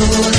Thank you.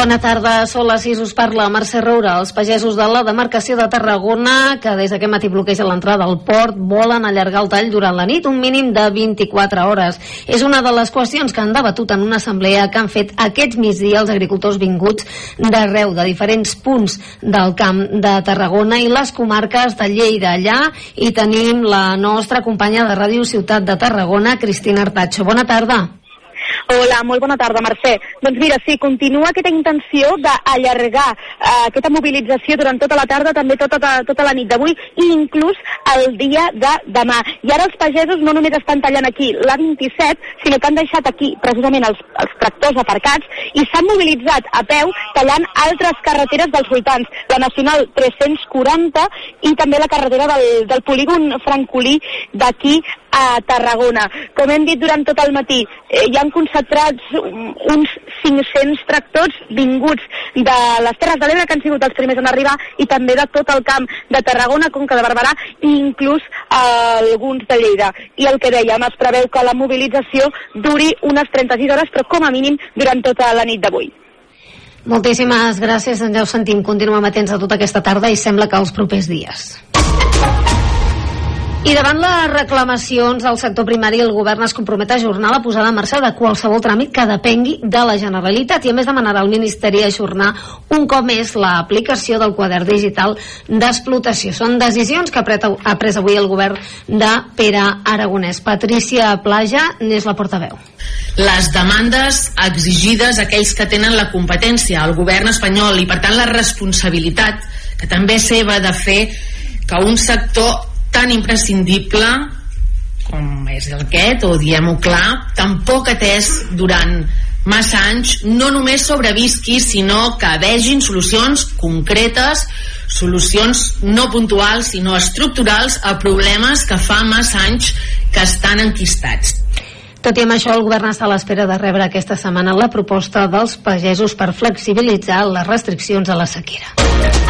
Bona tarda, són les 6, us parla Mercè Roura. Els pagesos de la demarcació de Tarragona, que des d'aquest matí bloqueja l'entrada al port, volen allargar el tall durant la nit, un mínim de 24 hores. És una de les qüestions que han debatut en una assemblea que han fet aquest migdia els agricultors vinguts d'arreu, de diferents punts del camp de Tarragona i les comarques de Lleida. Allà i tenim la nostra companya de Ràdio Ciutat de Tarragona, Cristina Artacho. Bona tarda. Hola, molt bona tarda, Mercè. Doncs mira, sí, continua aquesta intenció d'allargar eh, aquesta mobilització durant tota la tarda, també tota, tota la nit d'avui i inclús el dia de demà. I ara els pagesos no només estan tallant aquí l'A27, sinó que han deixat aquí precisament els, els tractors aparcats i s'han mobilitzat a peu tallant altres carreteres dels voltants, la Nacional 340 i també la carretera del, del polígon francolí d'aquí a Tarragona. Com hem dit durant tot el matí, eh, hi han concentrats uns 500 tractors vinguts de les Terres de l'Ebre, que han sigut els primers en arribar, i també de tot el camp de Tarragona, Conca de Barberà, i inclús eh, alguns de Lleida. I el que dèiem, es preveu que la mobilització duri unes 36 hores, però com a mínim durant tota la nit d'avui. Moltíssimes gràcies, ja ho sentim. Continuem atents a tota aquesta tarda i sembla que els propers dies. I davant les reclamacions del sector primari, el govern es compromet a ajornar la posada en marxa de qualsevol tràmit que depengui de la Generalitat i a més demanarà al Ministeri ajornar un cop més l'aplicació del quadern digital d'explotació. Són decisions que ha pres avui el govern de Pere Aragonès. Patricia Plaja n'és la portaveu. Les demandes exigides a aquells que tenen la competència, al govern espanyol, i per tant la responsabilitat que també seva de fer que un sector tan imprescindible com és aquest, o diem-ho clar, tampoc atès durant massa anys, no només sobrevisqui, sinó que vegin solucions concretes, solucions no puntuals, sinó estructurals a problemes que fa massa anys que estan enquistats. Tot i amb això, el govern està a l'espera de rebre aquesta setmana la proposta dels pagesos per flexibilitzar les restriccions a la sequera.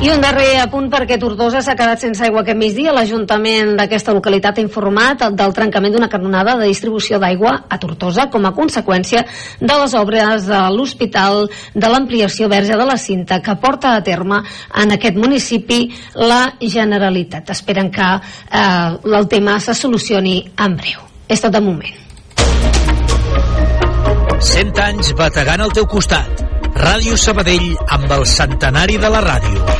I un darrer apunt perquè Tortosa s'ha quedat sense aigua aquest migdia. L'Ajuntament d'aquesta localitat ha informat del trencament d'una canonada de distribució d'aigua a Tortosa com a conseqüència de les obres de l'Hospital de l'ampliació verge de la cinta que porta a terme en aquest municipi la Generalitat. Esperen que eh, el tema se solucioni en breu. És tot de moment. 100 anys bategant al teu costat. Ràdio Sabadell amb el centenari de la ràdio.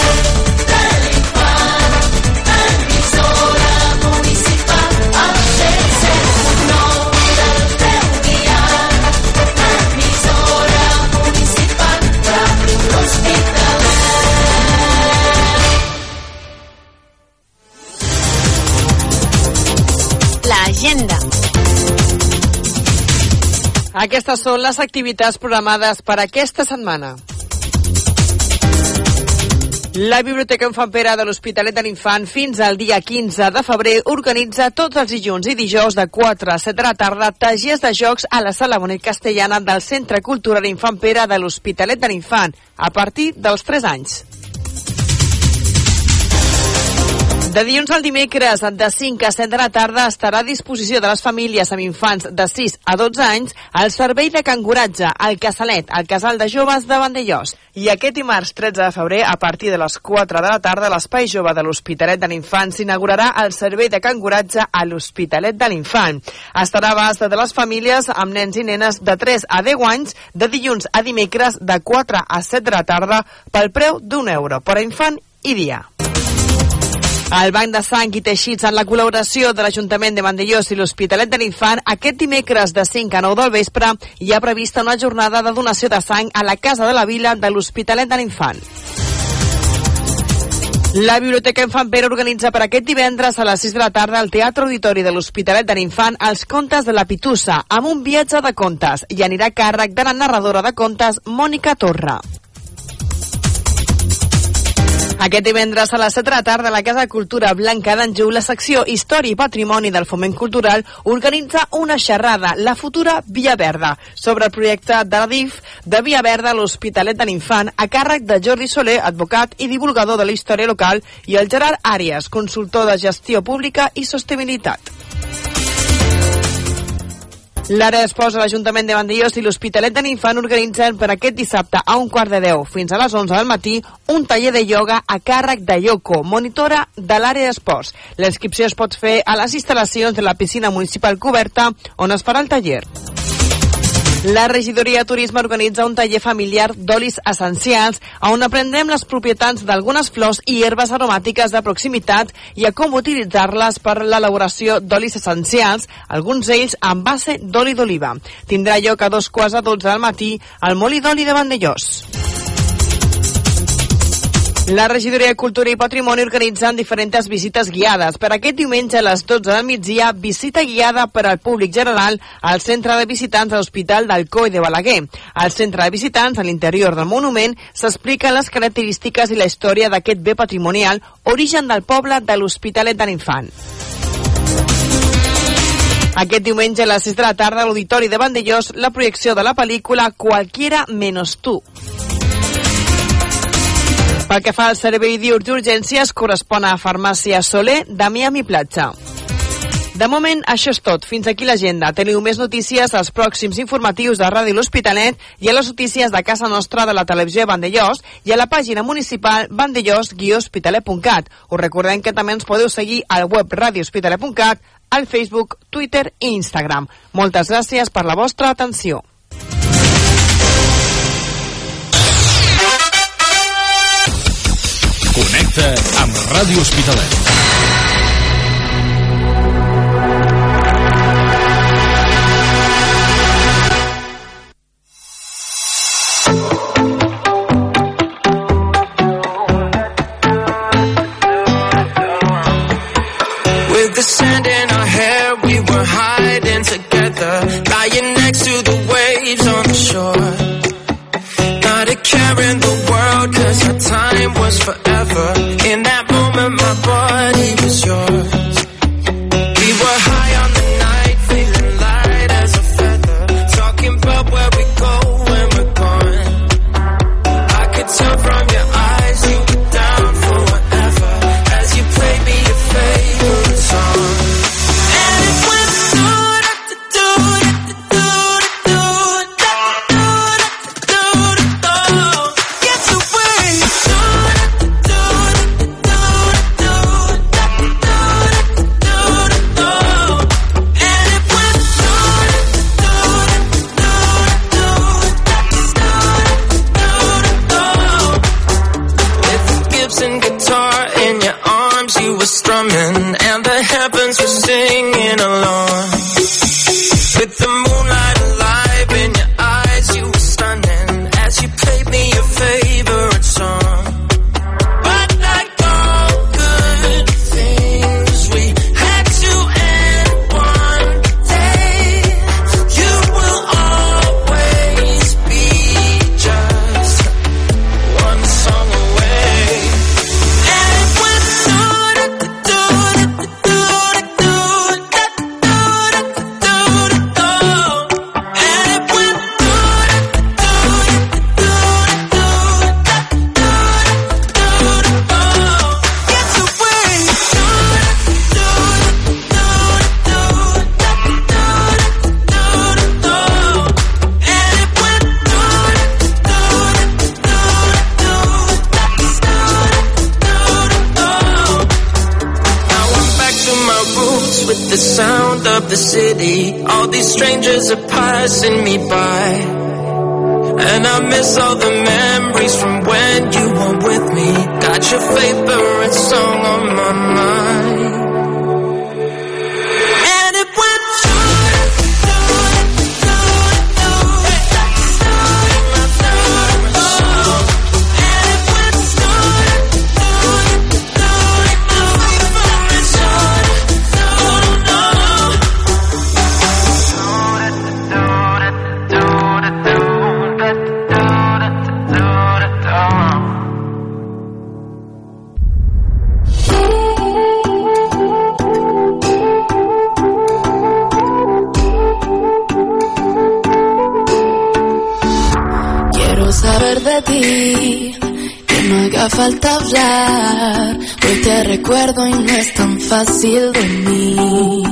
L'agenda. Aquestes són les activitats programades per aquesta setmana. La Biblioteca Infant Pere de l'Hospitalet de l'Infant fins al dia 15 de febrer organitza tots els dilluns i dijous de 4 a 7 de la tarda tagies de jocs a la Sala Bonet Castellana del Centre Cultural Infant Pere de l'Hospitalet de l'Infant a partir dels 3 anys. De dilluns al dimecres, de 5 a 7 de la tarda, estarà a disposició de les famílies amb infants de 6 a 12 anys el servei de canguratge al Casalet, al Casal de Joves de Vandellós. I aquest dimarts 13 de febrer, a partir de les 4 de la tarda, l'Espai Jove de l'Hospitalet de l'Infant s'inaugurarà el servei de canguratge a l'Hospitalet de l'Infant. Estarà a abast de les famílies amb nens i nenes de 3 a 10 anys, de dilluns a dimecres, de 4 a 7 de la tarda, pel preu d'un euro per infant i dia. El Banc de Sang i Teixits, en la col·laboració de l'Ajuntament de Vandellós i l'Hospitalet de l'Infant, aquest dimecres de 5 a 9 del vespre hi ha prevista una jornada de donació de sang a la Casa de la Vila de l'Hospitalet de l'Infant. La Biblioteca Infant Pere organitza per aquest divendres a les 6 de la tarda al Teatre Auditori de l'Hospitalet de l'Infant els contes de la Pitussa, amb un viatge de contes, i anirà a càrrec de la narradora de contes, Mònica Torra. Aquest divendres a les 7 de la tarda a la Casa de Cultura Blanca d'Anjou, la secció Història i Patrimoni del Foment Cultural organitza una xerrada, la futura Via Verda, sobre el projecte de la DIF de Via Verda a l'Hospitalet de l'Infant, a càrrec de Jordi Soler, advocat i divulgador de la història local, i el Gerard Àrias, consultor de gestió pública i sostenibilitat. L'àrea d'esports a l'Ajuntament de Vandellós i l'Hospitalet de l'Infant organitzen per aquest dissabte a un quart de deu fins a les 11 del matí un taller de ioga a càrrec de Yoko, monitora de l'àrea d'esports. La inscripció es pot fer a les instal·lacions de la piscina municipal coberta on es farà el taller. La regidoria de turisme organitza un taller familiar d'olis essencials on aprendrem les propietats d'algunes flors i herbes aromàtiques de proximitat i a com utilitzar-les per l'elaboració d'olis essencials, alguns d'ells amb base d'oli d'oliva. Tindrà lloc a dos quarts de dotze del matí al Molí d'Oli de Vandellós. La regidoria de Cultura i Patrimoni organitzen diferents visites guiades. Per aquest diumenge a les 12 del migdia, visita guiada per al públic general al centre de visitants de l'Hospital del Coi de Balaguer. Al centre de visitants, a l'interior del monument, s'expliquen les característiques i la història d'aquest bé patrimonial, origen del poble de l'Hospitalet de l'Infant. Aquest diumenge a les 6 de la tarda a l'Auditori de Vandellós la projecció de la pel·lícula Cualquiera menos tú. Pel que fa al servei diurs d'urgències, correspon a Farmàcia Soler de Miami Platja. De moment, això és tot. Fins aquí l'agenda. Teniu més notícies als pròxims informatius de Ràdio L'Hospitalet i a les notícies de casa nostra de la televisió de Vandellós i a la pàgina municipal vandellós-hospitalet.cat. Us recordem que també ens podeu seguir al web radiohospitalet.cat, al Facebook, Twitter i Instagram. Moltes gràcies per la vostra atenció. Connecta amb Ràdio Hospitalet. With the sand in our hair, we were hiding together, lying next to the last forever. The sound of the city. All these strangers are passing me by. And I miss all the memories from when you were with me. Got your favorite song on my mind. Que no haga falta hablar. Hoy te recuerdo y no es tan fácil de mí.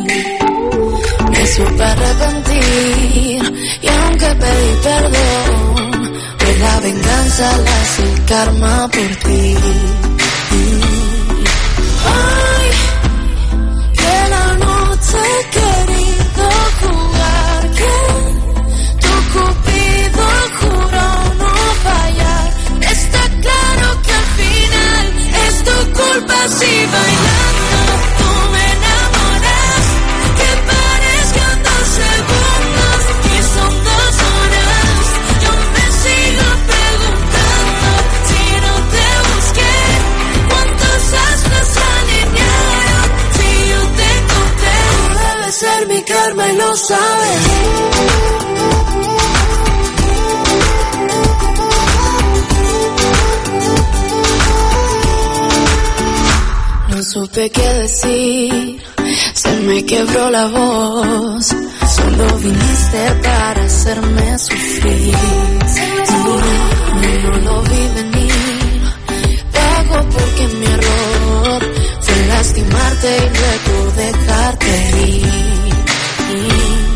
Me supe arrepentir y aunque pedí perdón, hoy la venganza la hace el karma por ti. Que mi karma y lo sabes. Supe decir, se me quebró la voz. Solo viniste para hacerme sufrir. No, no lo vi venir. Pago porque mi error fue lastimarte y luego dejarte ir.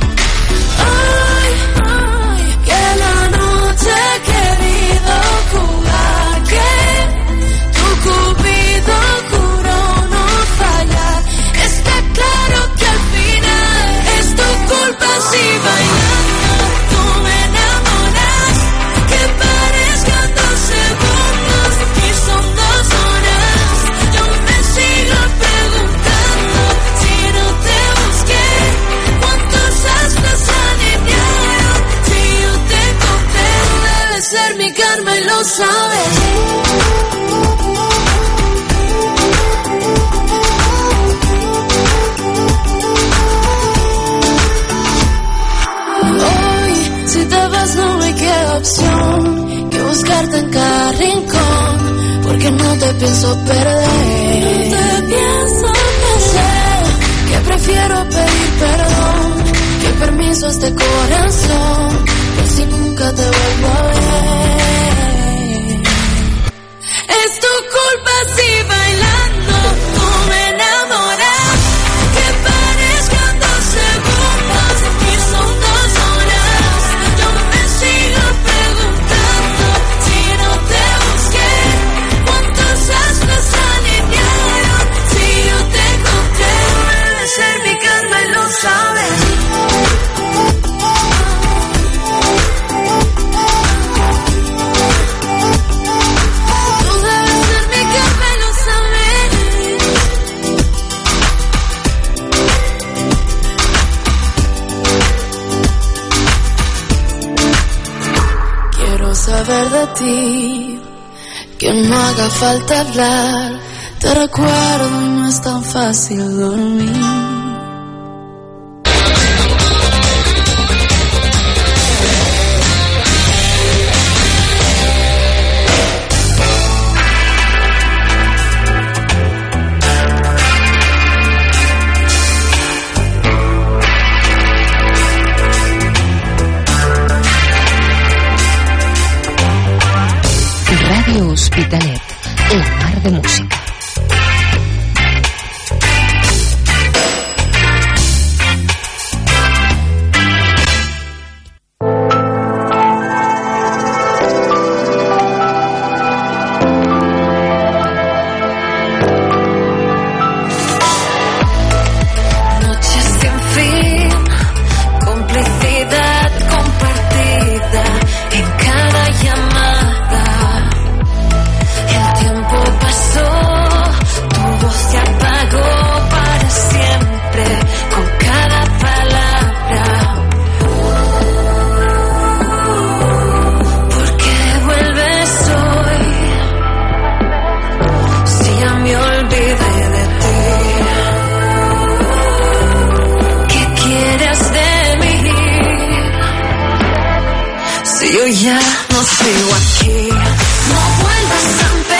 Queda opción que buscarte en cada rincón, porque no te pienso perder. No te pienso perder. Que prefiero pedir perdón que permiso a este corazón, por si nunca te vuelvo a ver. Que no haga falta hablar. Te recuerdo no es tan fácil dormir. Ràdio Hospitalet, la mar de música. Yo ya no sigo aquí, no vuelvas a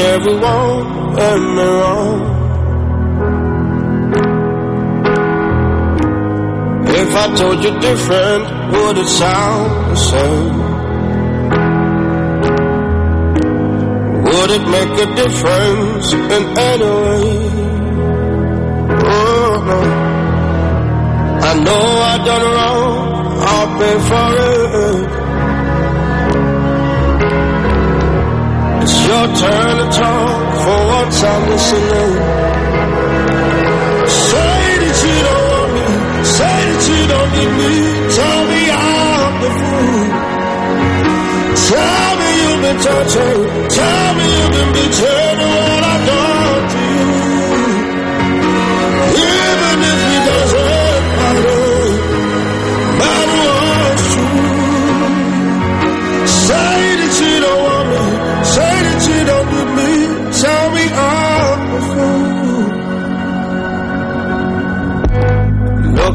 everyone end me wrong? If I told you different, would it sound the same? Would it make a difference in any way? Oh, no. I know I done wrong, I'll pay for it. Your turn to talk, for once I'm listening. Say that you don't want me, say that you don't need me. Tell me I'm the fool. Tell me you've been tortured, tell me you've been betrayed,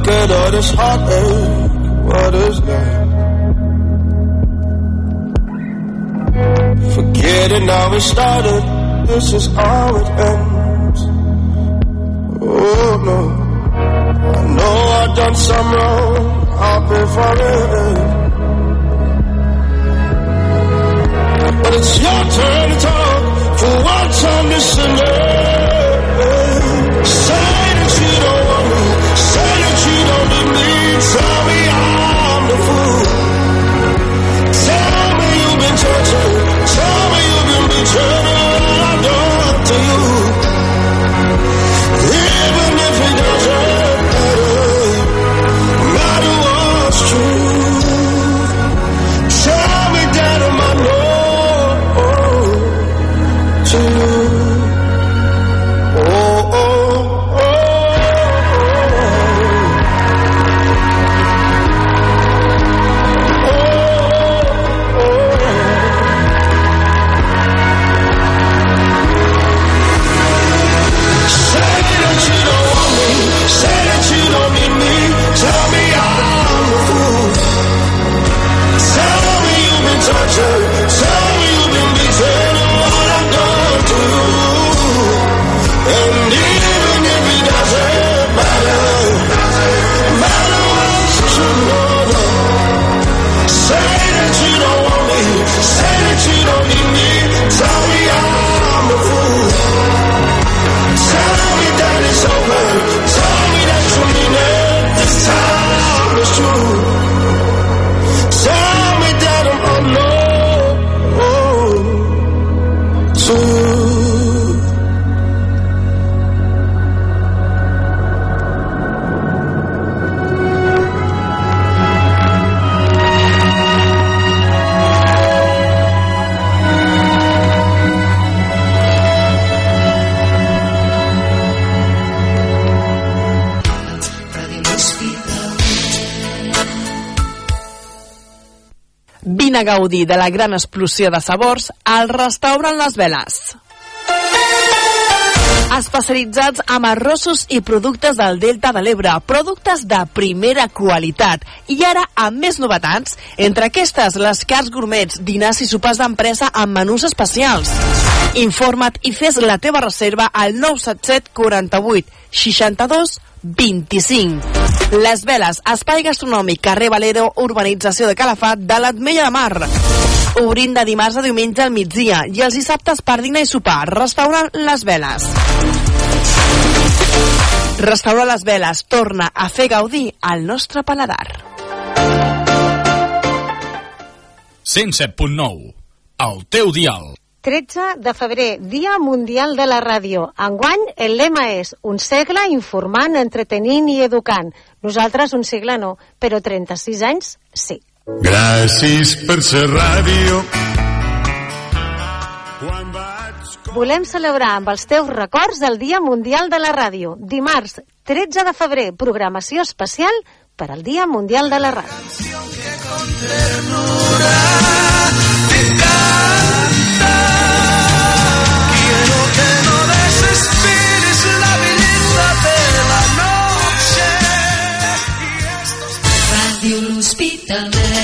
Look all this heartache, what is that? Forgetting now, it started. This is how it ends. Oh no. I know I've done some wrong, I'll pay for it. Eh? But it's your turn to talk, for once I'm listening. Say that you don't Tell me I'm the fool. Tell me you've been tortured, Vine a gaudir de la gran explosió de sabors al restaurant Les Veles. especialitzats en arrossos i productes del Delta de l'Ebre, productes de primera qualitat. I ara, amb més novetats, entre aquestes, les cars gourmets, dinars i sopars d'empresa amb menús especials. Informa't i fes la teva reserva al 977 48 62 25. Les Veles, espai gastronòmic, carrer Valero, urbanització de Calafat, de l'Atmella de Mar. Obrint de dimarts a diumenge al migdia i els dissabtes per dinar i sopar. Restaurant Les Veles. Restaurant Les Veles torna a fer gaudir al nostre paladar. 107.9 El teu dial 13 de febrer, Dia Mundial de la Ràdio. Enguany, el lema és un segle informant, entretenint i educant. Nosaltres un segle no, però 36 anys sí. Gràcies per ser ràdio. Volem celebrar amb els teus records el Dia Mundial de la Ràdio. Dimarts, 13 de febrer, programació especial per al Dia Mundial de la Ràdio. L'Hospitalet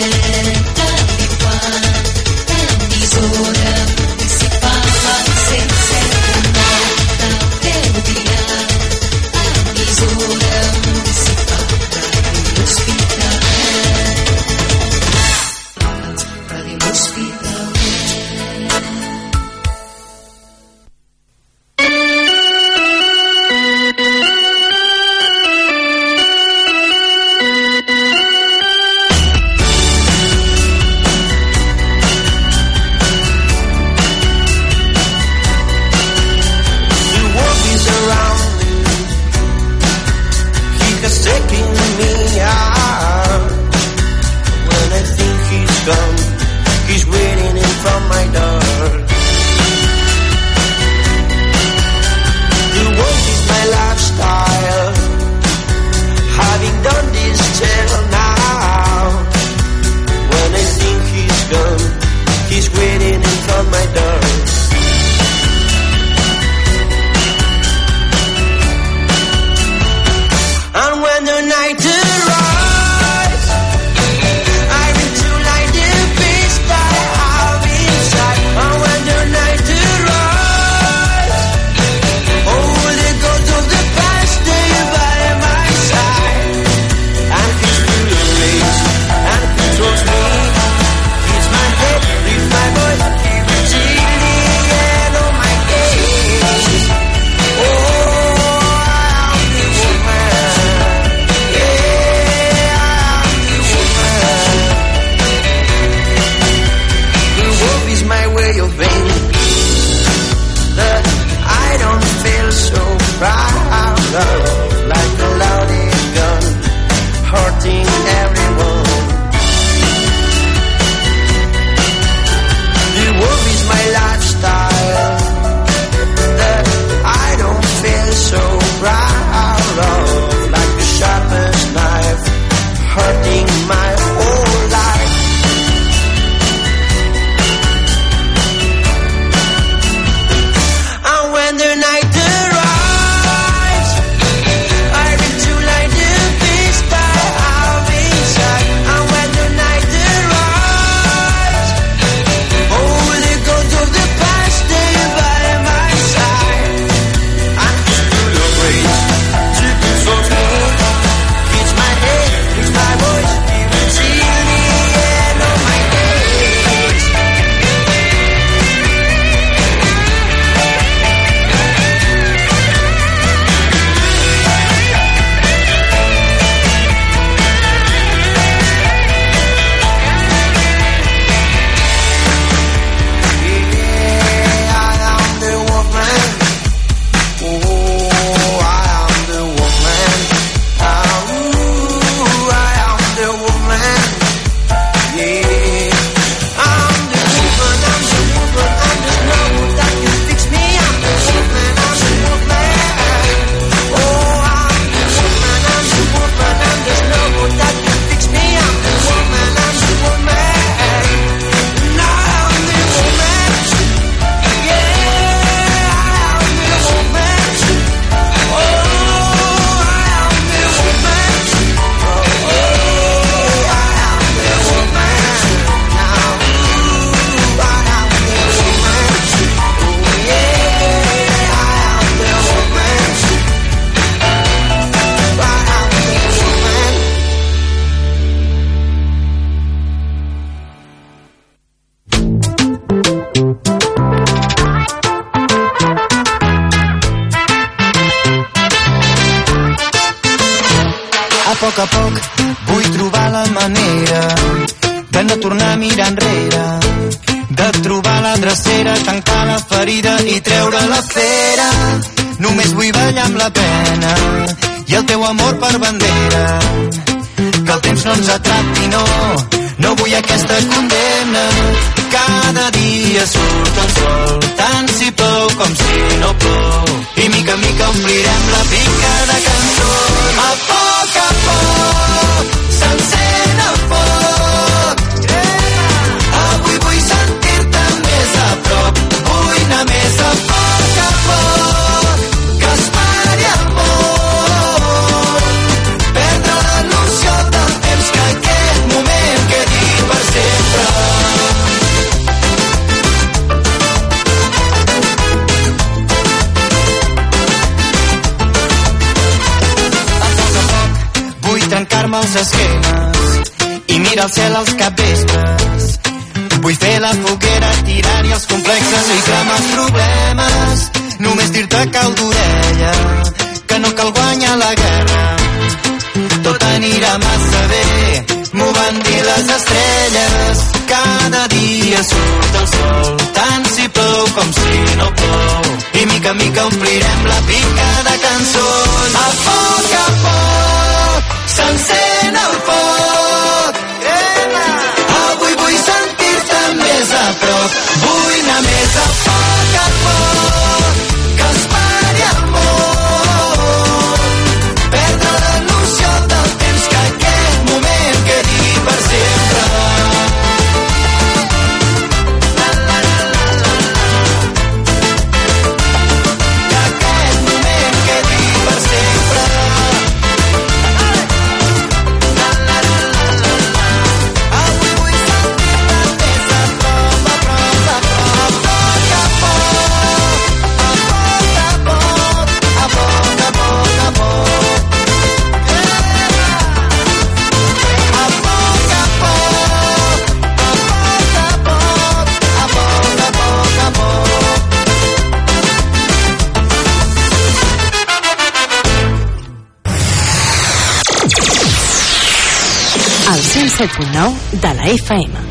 107.9 de la FM.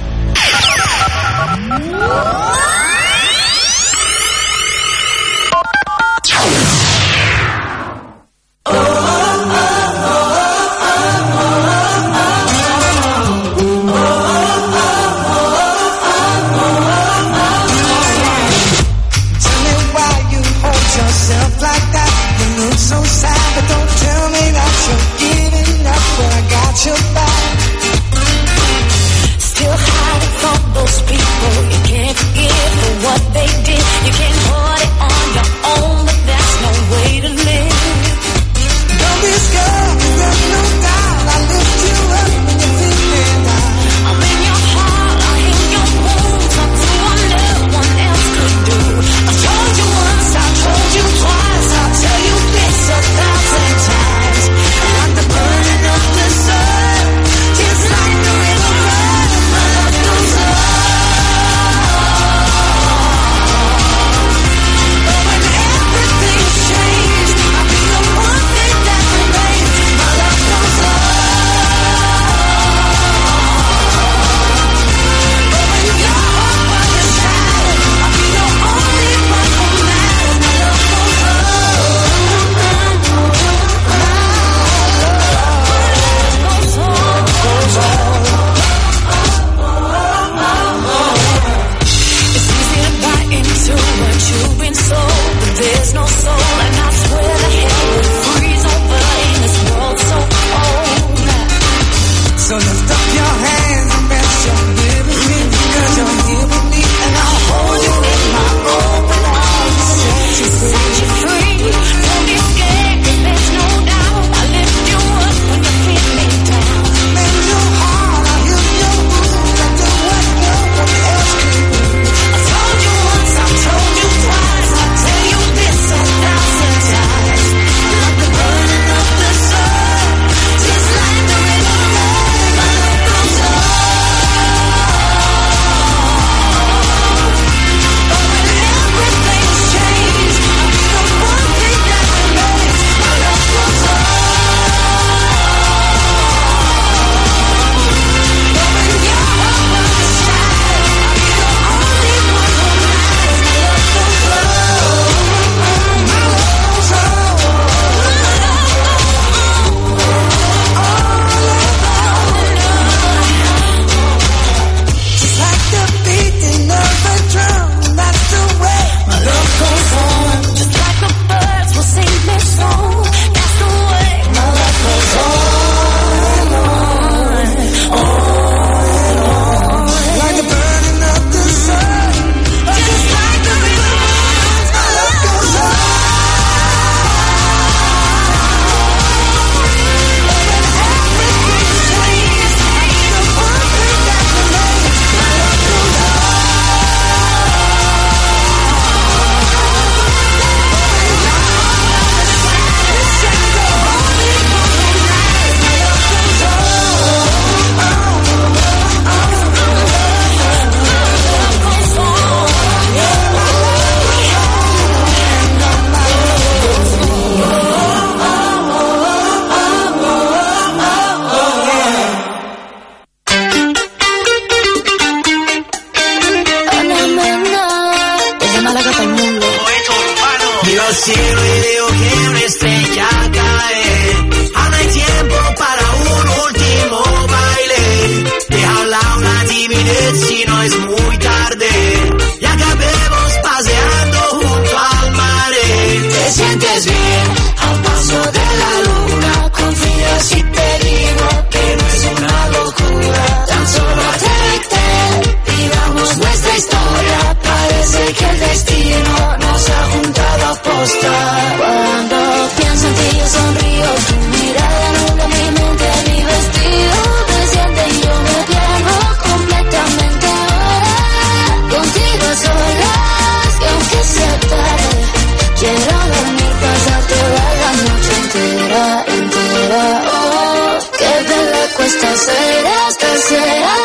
cuesta ser hasta será.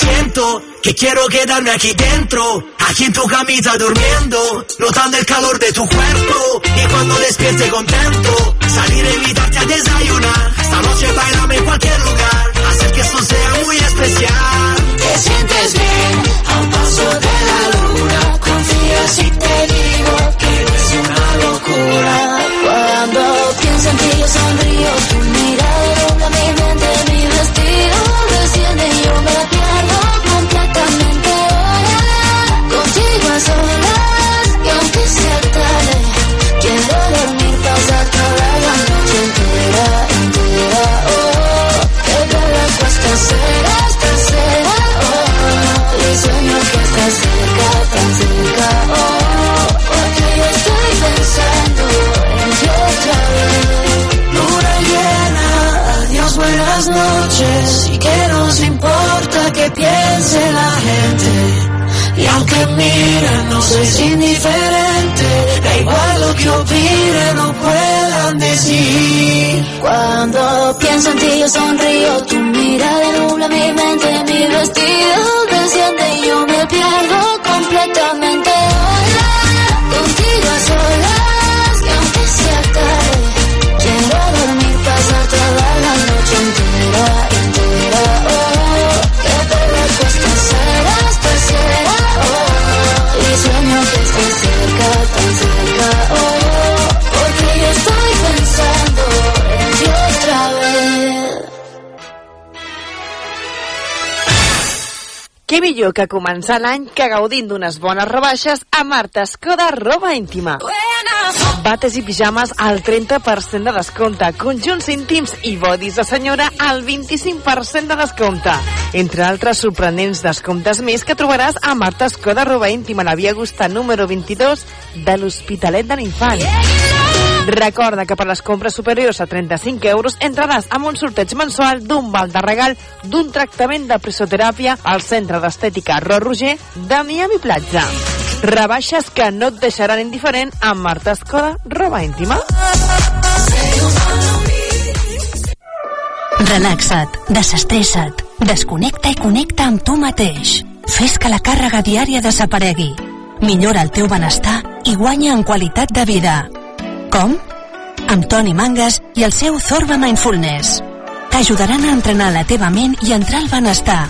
Siento que quiero quedarme aquí dentro, aquí en tu camita durmiendo, notando el calor de tu cuerpo y cuando despierte contento, salir a invitarte a desayunar, esta noche bailame en cualquier lugar, hacer que esto sea muy especial. Te sientes bien a un paso de la luna, confía si te digo que es una locura. Cuando yo sonrío, tu mirada dobla Miren, no soy indiferente. Da igual lo que opinen o puedan decir. Cuando pienso en ti, yo sonrío. Tu mirada nubla mi mente, mi vestido desciende y yo me pierdo completamente. Què millor que començar l'any que gaudint d'unes bones rebaixes a Marta Escoda Roba Íntima. Bates i pijames al 30% de descompte, conjunts íntims i bodis de senyora al 25% de descompte. Entre altres sorprenents descomptes més que trobaràs a Marta Escoda Roba Íntima, la Via Augusta número 22 de l'Hospitalet de l'Infant. Recorda que per les compres superiors a 35 euros entraràs amb un sorteig mensual d'un val de regal d'un tractament de presoteràpia al Centre d'Estètica Ro Roger de Miami Platja. Rebaixes que no et deixaran indiferent amb Marta Escoda, roba íntima. Relaxa't, desestressa't, desconnecta i connecta amb tu mateix. Fes que la càrrega diària desaparegui. Millora el teu benestar i guanya en qualitat de vida. Com? Amb Toni Mangas i el seu Zorba Mindfulness. T'ajudaran a entrenar la teva ment i entrar al benestar.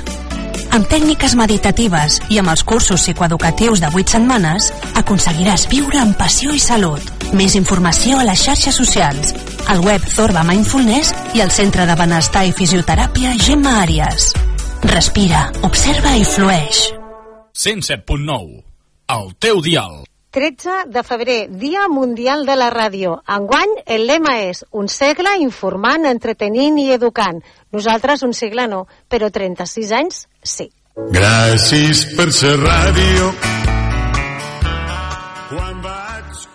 Amb tècniques meditatives i amb els cursos psicoeducatius de 8 setmanes, aconseguiràs viure amb passió i salut. Més informació a les xarxes socials, al web Zorba Mindfulness i al Centre de Benestar i Fisioteràpia Gemma Àries. Respira, observa i flueix. 107.9. El teu dial. 13 de febrer, Dia Mundial de la Ràdio. Enguany, el lema és un segle informant, entretenint i educant. Nosaltres un segle no, però 36 anys sí. Gràcies per ser ràdio.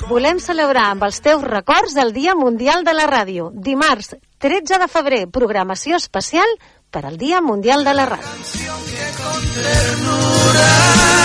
Volem celebrar amb els teus records el Dia Mundial de la Ràdio. Dimarts, 13 de febrer, programació especial per al Dia Mundial de la Ràdio. La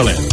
Picolé.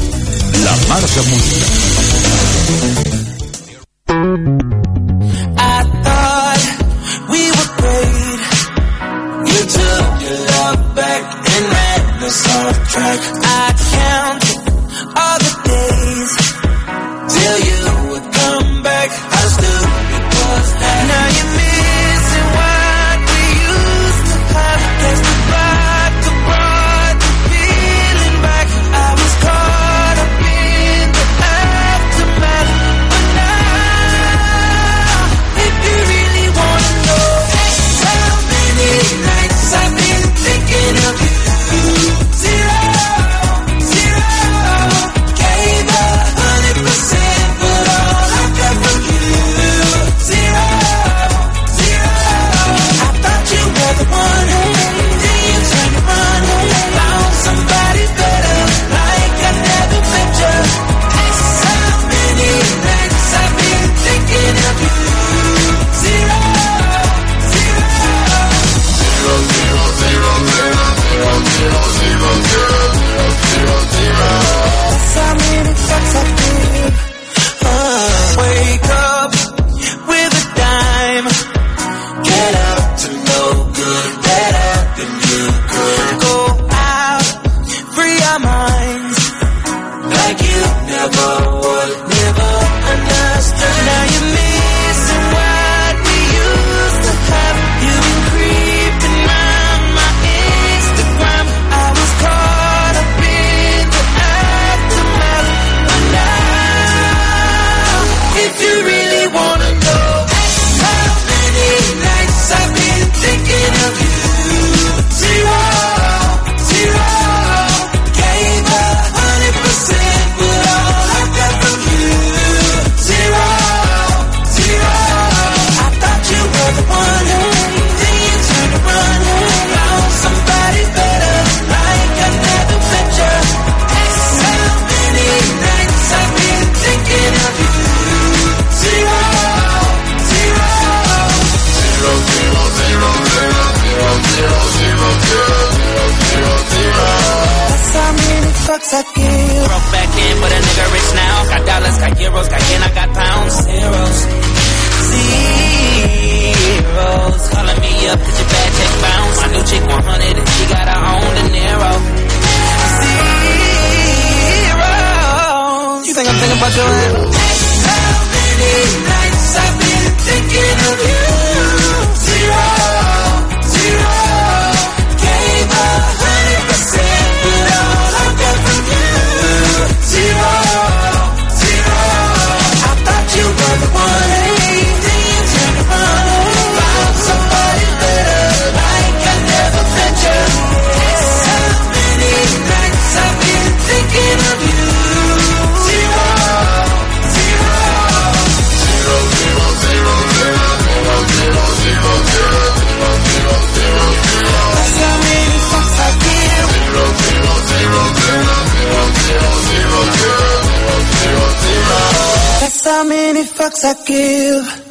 Many fucks I give.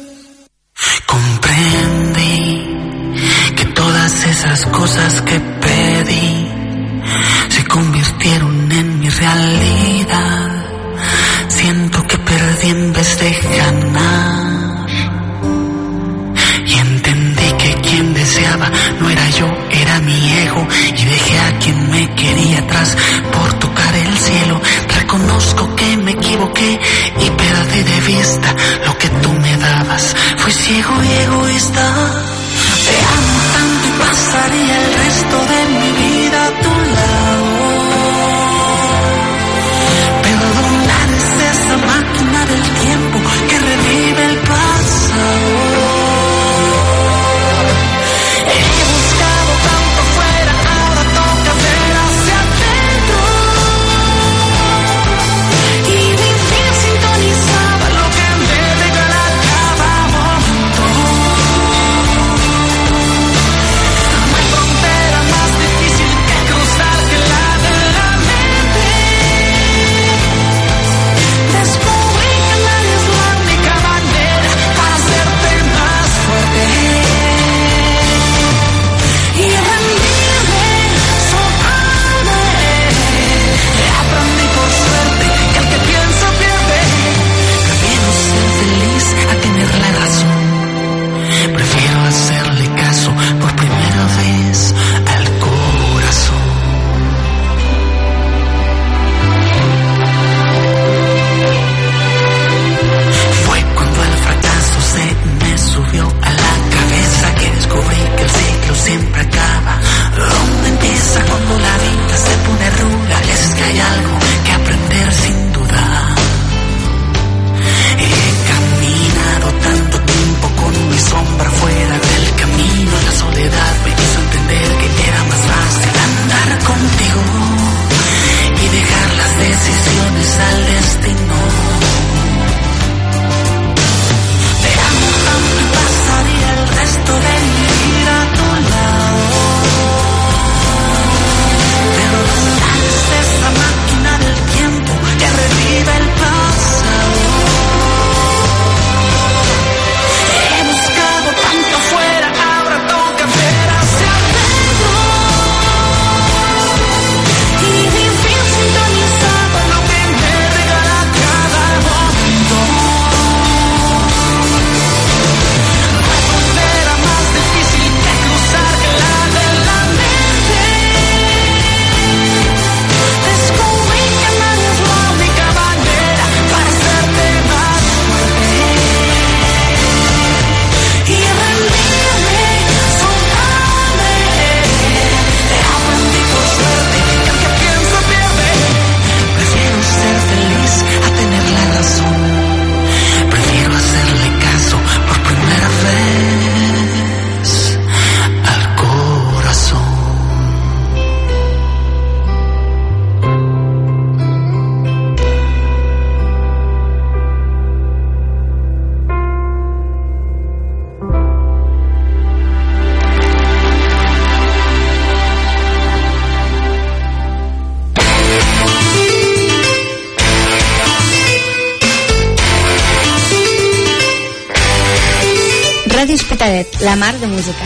Cadet, la mar de música.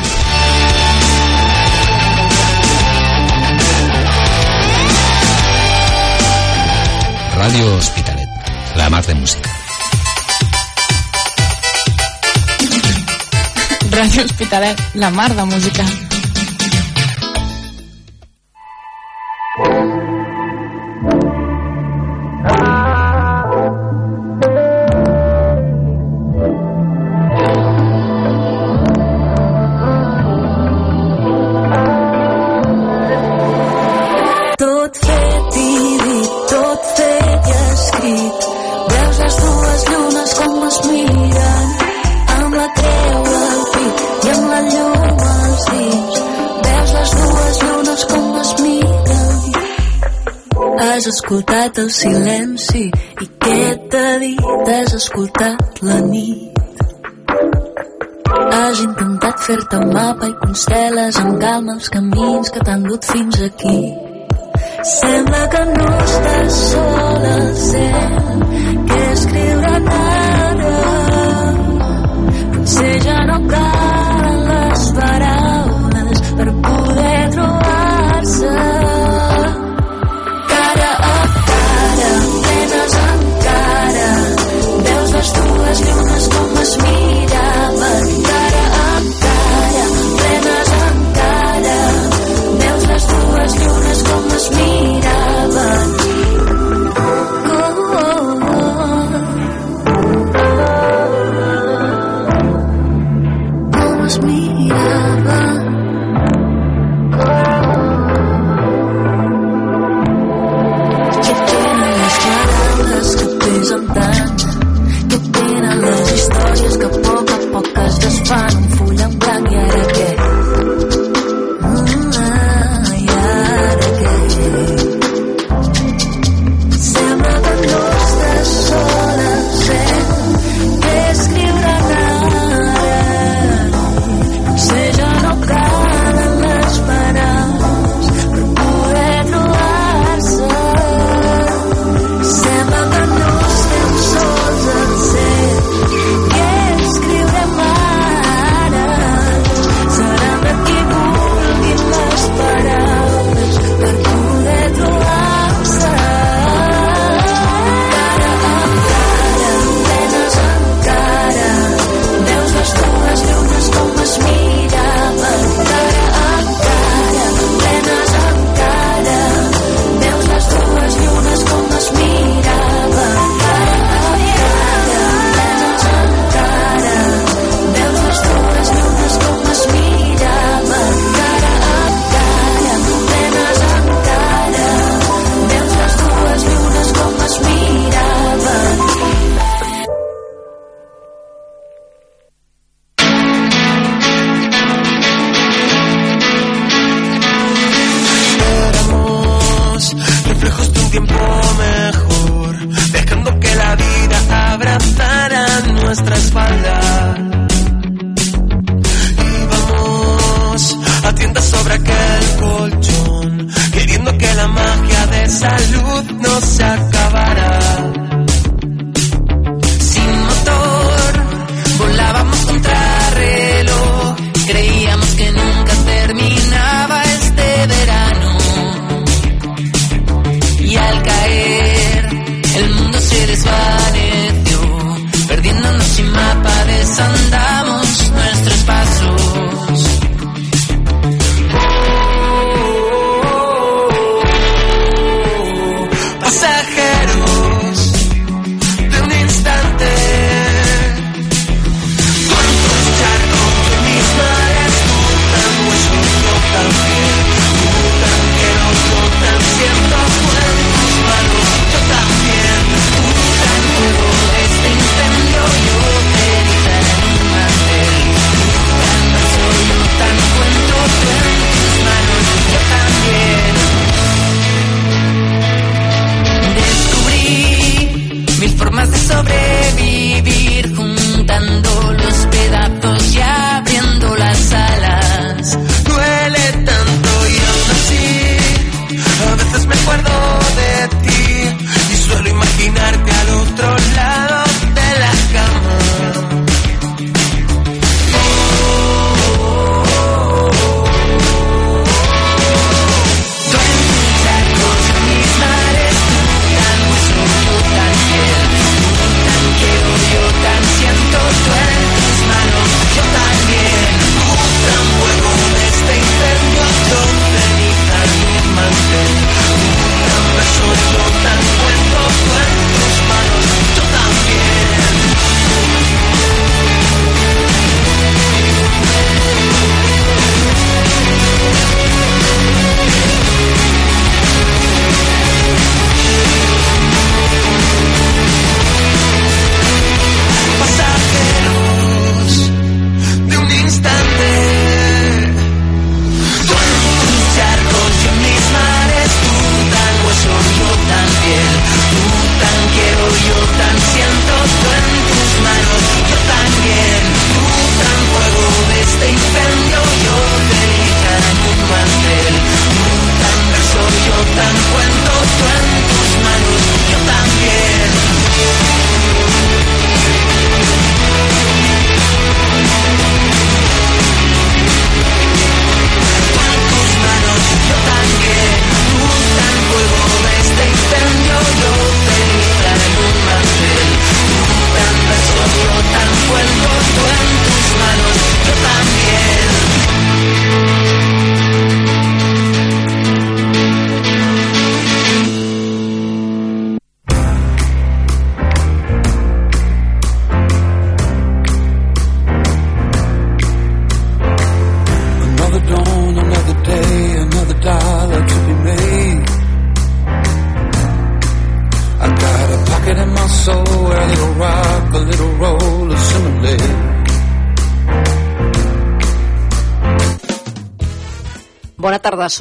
Ràdio Hospitalet, la mar de música. Ràdio Hospitalet, la mar de música. datos y letras.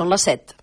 Són les 7.